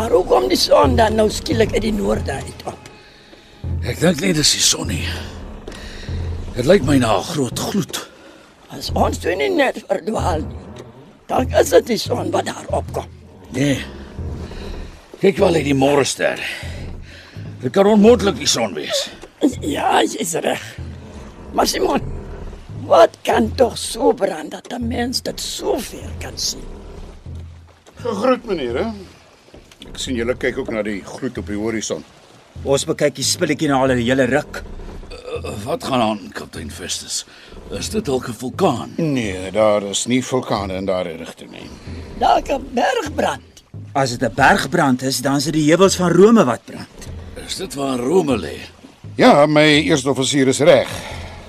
Maar hoe kom die son dan nou skielik uit die noorde uit op? Ek dink nie dis die son nie. Dit lyk my na 'n groot gloed. As ons toe nie net verdwaal nie. Dan is dit die son wat daar opkom. Nee. Kyk wel uit die môrester. Dit kan onmoontlik die son wees. Ja, jy's reg. Maar Simon, wat kan tog so brand dat 'n mens dit so ver kan sien? Gegroet meneer, hè? Ek sien julle kyk ook na die gloed op die horison. Ons bekyk die spilletjie na al 'n hele ruk. Wat gaan aan, kaptein Festus? Is dit dalk 'n vulkaan? Nee, daar is nie vulkane in daardie rigting nie. Dalk 'n bergbrand. As dit 'n bergbrand is, dan is dit die heuwels van Rome wat brand. Is dit waar Rome lê? Ja, my eerste offisier is reg.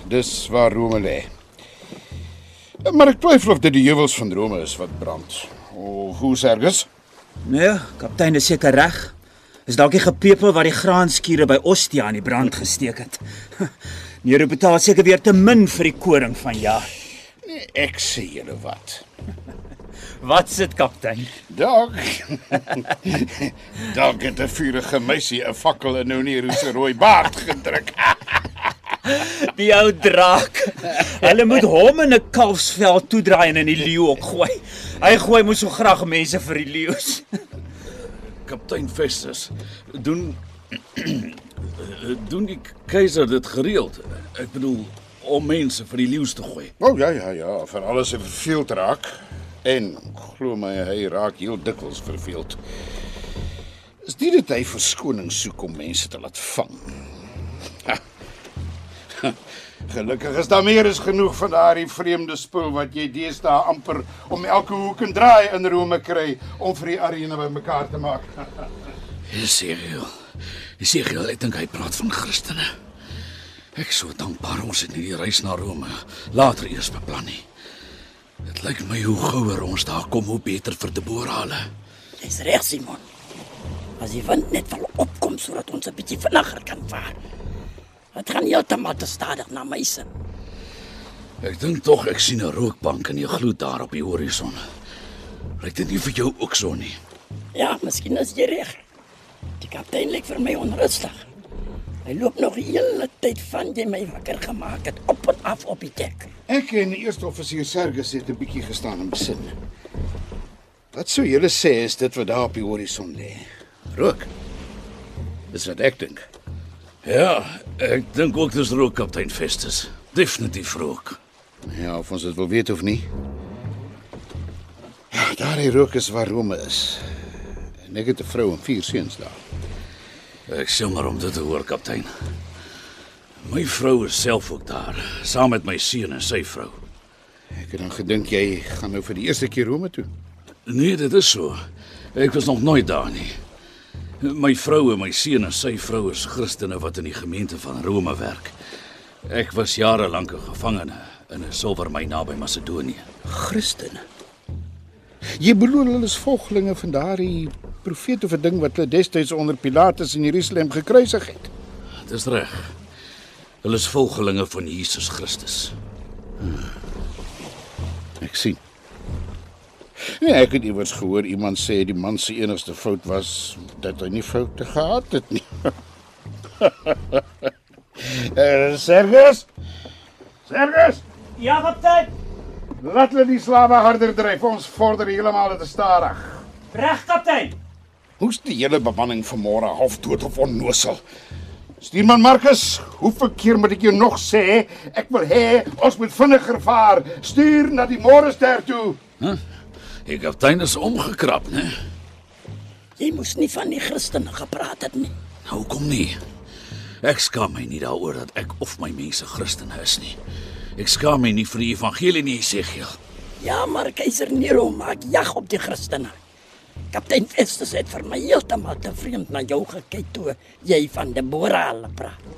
Dis waar Rome lê. Maar ek twyfel of dit die heuwels van Rome is wat brand. O, hoe Sergus? Nee, kaptein is seker reg. Is dalk die gepepel wat die graanskure by Ostia aan die brand gesteek het. Nero betaal seker weer te min vir die koring van jaar. Nee, ek sê julle wat. Wat sit kaptein? Dalk. Dalk het 'n vurige meisie 'n fakkel in Nonero se rooi baard gedruk. Die ou draak. Hulle moet hom in 'n kalfsvel toedraai en in die leeu ook gooi. Hy gooi mos so graag mense vir die leeu's. Kaptein Festus, doen doen die keiser dit gereeld? Ek bedoel om mense vir die leeu's te gooi. O oh, ja ja ja, vir alles wat verveeld raak. En glo my, hy raak heel dikwels verveeld. Is dit dit hy verskoning soek om mense te laat vang? Gelukkig is daar meer as genoeg van daardie vreemde spul wat jy deesdae amper om elke hoek en draai in Rome kry om vir die arena bymekaar te maak. Esegiel. Esegiel, ek dink hy praat van Christene. Ek sou dankbaar ons het nie die reis na Rome later eers beplan nie. Dit lyk my hoe gouer ons daar kom, hoe beter vir Deborah hulle. Dis reg, Simon. As die wind net wil opkom sodat ons 'n bietjie vinniger kan vaar. Dit gaan heeltemal te stadig na my sin. Ek dink tog ek sien 'n rookbank in die gloed daar op die horison. Lyk dit nie vir jou ook so nie? Ja, miskien is jy reg. Die kaptein lyk vir my onrustig. Hy loop nog die hele tyd van jy my wakker gemaak het op en af op die dek. Ek en die eerste offisier Sergus het 'n bietjie gestaan en besin. Wat sou julle sê is dit wat daar op die horison lê? Rook. Dis wat ek dink. Ja, ek dink ook dis rook kaptein Festus. Definitief rook. Ja, of ons dit wil weet of nie. Ja, daar die rook is waar Rome is. En ek het 'n vrou en vier seuns daar. Ek sê maar om dit te hoor kaptein. My vrou is self ook daar, saam met my seun en sy vrou. Ek het dan gedink jy gaan nou vir die eerste keer Rome toe. Nee, dit is so. Ek was nog nooit daar nie. My vrou en my seun en sy vrou is Christene wat in die gemeente van Rome werk. Ek was jare lank 'n gevangene in 'n silwermyn naby Macedonië. Christen. Jy bedoel hulle is volgelinge van daardie profeet of 'n ding wat hulle destyds onder Pilatus in Jerusalem gekruisig het. Dis reg. Hulle is volgelinge van Jesus Christus. Ek sien. Nee, ek het iewers gehoor iemand sê die man se enigste fout was dat hy nie foute gehad het nie. Eh, Sergus? Sergus? Ja, kaptein. Laat hulle die slawe harder dryf. Ons vorder heeltemal te stadig. Reg, kaptein. Hoe's die hele bemanning vanmôre half dood of onnosel? Stuurman Marcus, hoeveel keer moet ek jou nog sê? Ek wil hê ons moet vinniger vaar. Stuur na die Morester toe. Die kaptein is omgekrap, né? Jy moes nie van die Christene gepraat het nie. Nou kom nie. Ek skaam my nie daaroor dat ek of my mense Christene is nie. Ek skaam my nie vir die evangelie nie, Esegiel. Ja, maar keiser Nero maak jag op die Christene. Kaptein Festus het vir my heeltemal te vreemd na jou gekyk toe jy van Deborah al praat.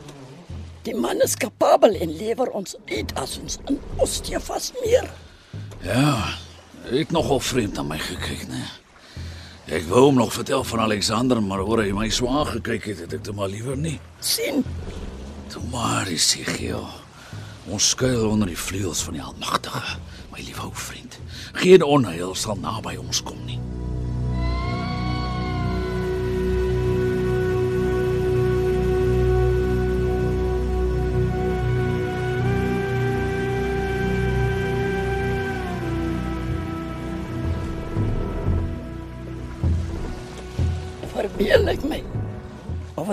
Die man is kapabel en lewer ons uit as ons in Ostia vasmeer. Ja, het nogal vreemd aan my gekyk, né? Ek wou hom nog vertel van Alexander, maar hoor hy my so aangekyk het, het ek dit maar liewer nie. sien Toe maar, Ezekiel. Ons skuil onder die vleuels van die Almagtige, my liewe ou vriend. Geen onheil sal naby ons kom nie.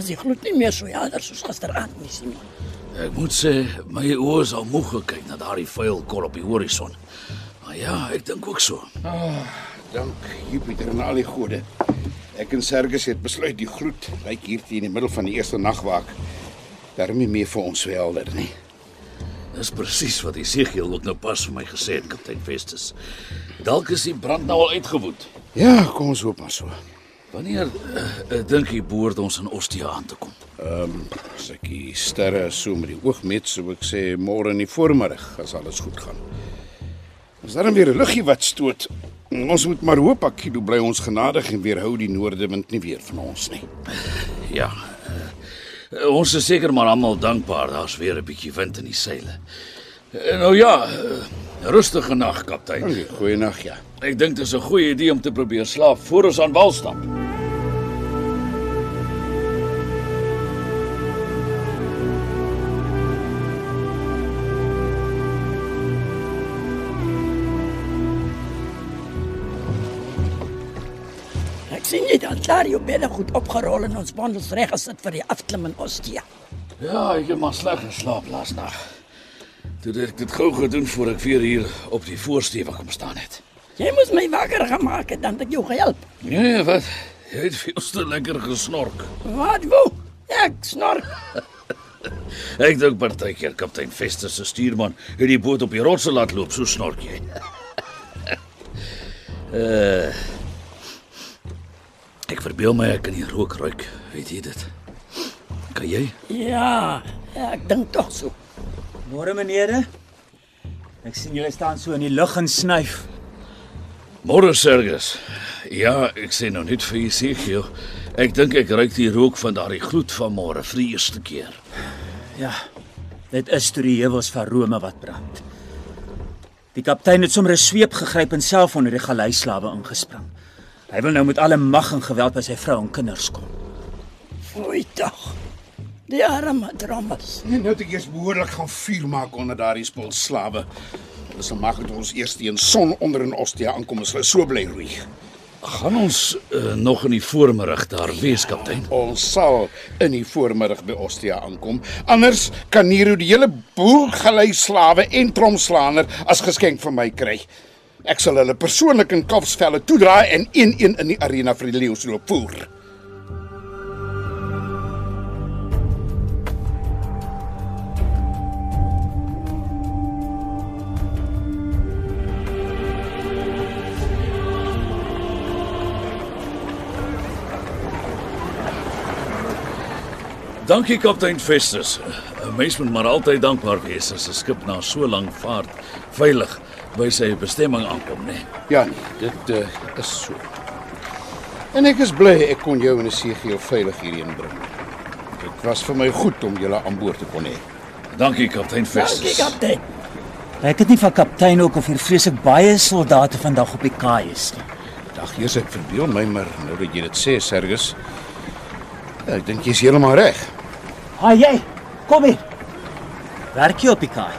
Was die gloed nie meer so helder soos gisteraand nie, Simon? Ek moet sê, my oë is al moeg gekyk na daardie vuil kol op die horison. Maar ja, ek dink ook so. Dank Jupiter en al die gode. Ek en Sergus het besluit die gloed lyk hier teen die middel van die eerste nagwaak. Daarom nie meer vir ons helder nie. Dis presies wat Ezekiel ook nou pas vir my gesê het, kaptein Festus. Dalk is die brand nou al uitgewoed. Ja, kom ons hoop maar so. Wanneer uh, dink jy behoort ons in Ostia aan te kom? As ek die sterre so met die oog meet, sou ek sê môre in die voormiddag as alles goed gaan. As daar weer 'n luggie wat stoot, ons moet maar hoop Akido bly ons genadig en weerhou die noordewind nie weer van ons nie. Ja. Uh, ons is seker maar almal dankbaar daar's weer 'n bietjie wind in die seile. Uh, nou ja, uh, rustige nag, kaptein. Dankie, goeienaand ja. Ek dink dit is 'n goeie idee om te probeer slaap voor ons aan wal stap. Ek sien jy dat Dario baie goed opgerol en ons bondels reg gesit vir die afklim in Ostia. Ja, ek het maar sleg geslaap laas nag. Toe het ek dit gou gedoen voor ek weer hier op die voorstewe kom staan het. Jy moes my wakker gemaak het dan het ek jou gehelp. Nee, wat? Jy het veel te lekker gesnork. Wat wou? Ek snork. Ek dink partykeer kaptein Festus se stuurman het die boot op die rotse laat loop, so snork jy. uh Ek verbeel my ek kan die rook ruik, weet jy dit? Kan jy? Ja, ek dink tog so. Môre menere. Ek sien julle staan so in die lug en snyf. Môre Sergus. Ja, ek sê nou net vir Ezekiel. Ek dink ek ruik die rook van daardie gloed van môre vir die eerste keer. Ja. Dit is toe die heuwels van Rome wat brand. Die kaptein het sommer 'n sweep gegryp en self onder die galeislawe ingespring. Hy wil nou met alle mag en geweld by sy vrou en kinders kom. Tog. Die arme drommers. En nou het ek eers behoorlik gaan vuur maak onder daardie spul slawe. Dis dan maak dit ons eers teen son onder in Ostia aankom as hulle so bly roei. Gaan ons uh, nog in die voormiddag daar wees, kaptein? Ons sal in die voormiddag by Ostia aankom. Anders kan Nero die hele boel gelei slawe en tromslaaner as geskenk van my kry. Ek sal hulle persoonlik in kalfsvelle toedra en een-een in die arena vir die leeu's loop voer. Dankie kaptein Festus. 'n Mens moet maar altyd dankbaar wees as 'n skip na so lank vaart veilig by sy bestemming aankom, né? Nee. Ja, nee, dit uh, is so. En ek is bly ek kon jou en Esegiel veilig hierheen bring. Dit was vir my goed om julle aan boord te kon hê. Dankie kaptein Dankie Festus. kaptein. Ek het nie van kaptein ook of hier vreeslik baie soldate vandag op die kaai is nie. Dag eers ek verbeel my maar nou dat jy dit sê, Sergus. Ja, ek dink jy's heeltemal reg. Ha jy, kom hier. Werk jy op die kaai?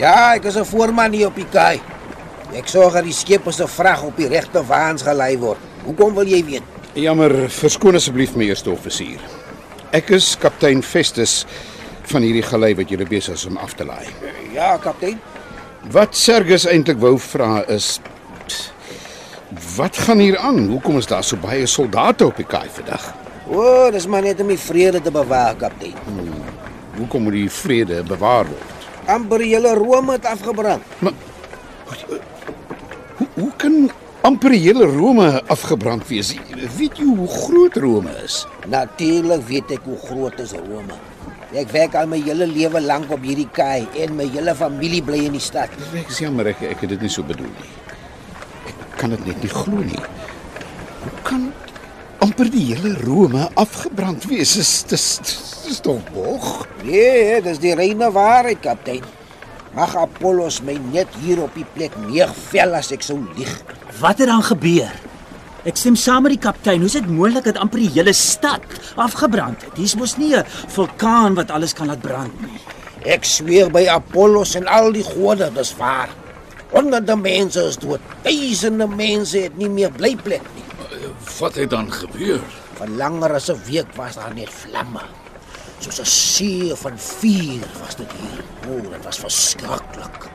Ja, ek is 'n voorman hier op die kaai. Ek sorg dat die skip se vrag op die regte waans gelei word. Hoekom wil jy weet? Jammer, verskoon asseblief my eerste offisier. Ek is kaptein Festus van hierdie gelei wat julle besig is om af te laai. Ja, kaptein. Wat Sergus eintlik wou vra is wat gaan hier aan? Hoekom is daar so baie soldate op die kaai vandag? O, oh, dis maar net om die vrede te bewaar, kaptein. Hoekom moet die vrede bewaar word? Amper die hele Rome het afgebrand. Hoe, hoe kan amper die hele Rome afgebrand wees. Weet jy hoe groot Rome is? Natuurlik weet ek hoe groot is Rome. Ek werk al my hele lewe lank op hierdie kaai en my hele familie bly in die stad. Ek is jammer ek, ek het dit nie so bedoel nie. Ek kan dit net nie glo nie. Hoe kan amper die hele Rome afgebrand wees? Dis dis dis, bog. Nee, dis die reine waarheid, kaptein. Mag Apollos my net hier op die plek neervel as ek sou lieg. Wat het dan gebeur? Ek stem saam met die kaptein. Hoe's dit moontlik dat amper die hele stad afgebrand het? Hier's mos nie 'n vulkaan wat alles kan laat brand nie. Ek sweer by Apollos en al die gode, dis waar. Honderde mense is dood. Duisende mense het nie meer blyplek nie. Wat het dan gebeur? Vir langer as 'n week was daar net vlamme. Soos 'n see van vuur was dit hier. O, dit was verskriklik.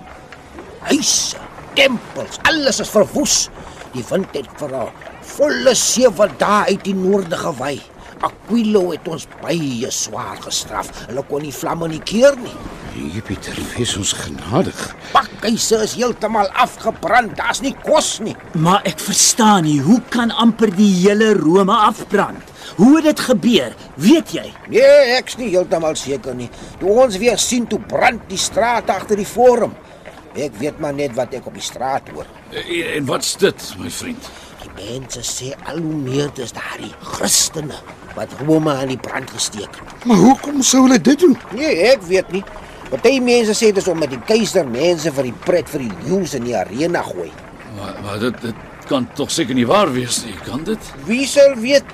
Huise, tempels, alles is verwoes. Die wind het vir 'n volle sewe dae uit die noorde gewy. Aquilo het ons baie swaar gestraf. Hulle kon nie vlamme nie keer nie. Jupiter, wees ons genadig. Pakhuise is heeltemal afgebrand. Daar's nie kos nie. Maar ek verstaan nie, hoe kan amper die hele Rome afbrand? Hoe het dit gebeur? Weet jy? Nee, ek's nie heeltemal seker nie. Toe ons weer sien toe brand die straat agter die forum. Ek weet maar net wat ek op die straat hoor. En, en wat's dit, my vriend? Die mense sê al hoe meer dis daardie Christene wat Rome aan die brand gesteek het. Maar hoekom sou hulle dit doen? Nee, ek weet nie. Party mense sê dit is omdat die keiser mense vir die pret vir die leeu's in die arena gooi. Maar, maar dit dit kan tog seker nie waar wees nie, kan dit? Wie sal weet?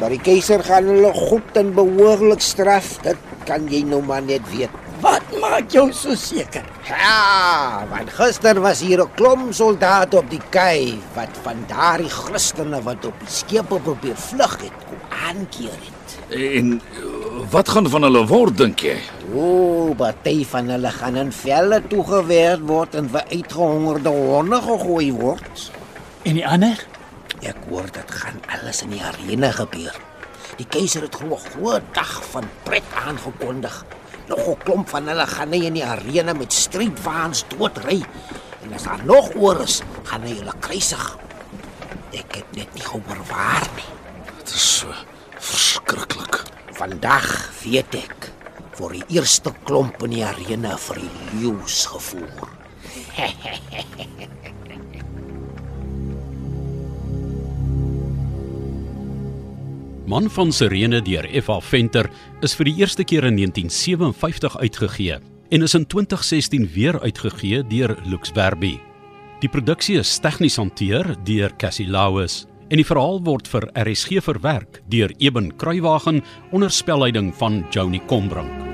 Maar die keiser gaan hulle goed en behoorlik straf. Dit kan jy nou maar net weet. Wat maak jou so seker? Ja, want gister was hier 'n klomp soldate op die kei wat van daardie Christene wat op die skepe probeer vlug het, kom aankeer het. En wat gaan van hulle word dink jy? O, party van hulle gaan in velle toegewerk word en vir uitgehongerde honde gegooi word. En die ander? Ek hoor dit gaan alles in die arena gebeur. Die keiser het glo 'n groot dag van pret aangekondig. Nog 'n klomp van hulle gaan nie in die arena met strijdwaans doodry. En as daar nog oor is, gaan hulle kruisig. Ek het net nie gehoor waar nie. Dit is so. Vandag weet ek vir die eerste klomp in die arena vir die leeu's gevoer. Man van Sirene deur F.A. Venter is vir die eerste keer in 1957 uitgegee en is in 2016 weer uitgegee deur Lux Verbi. Die produksie is tegnies hanteer deur Cassie Lauis en die verhaal word vir RSG verwerk deur Eben Kruiwagen onder spelleiding van Joni Combrink.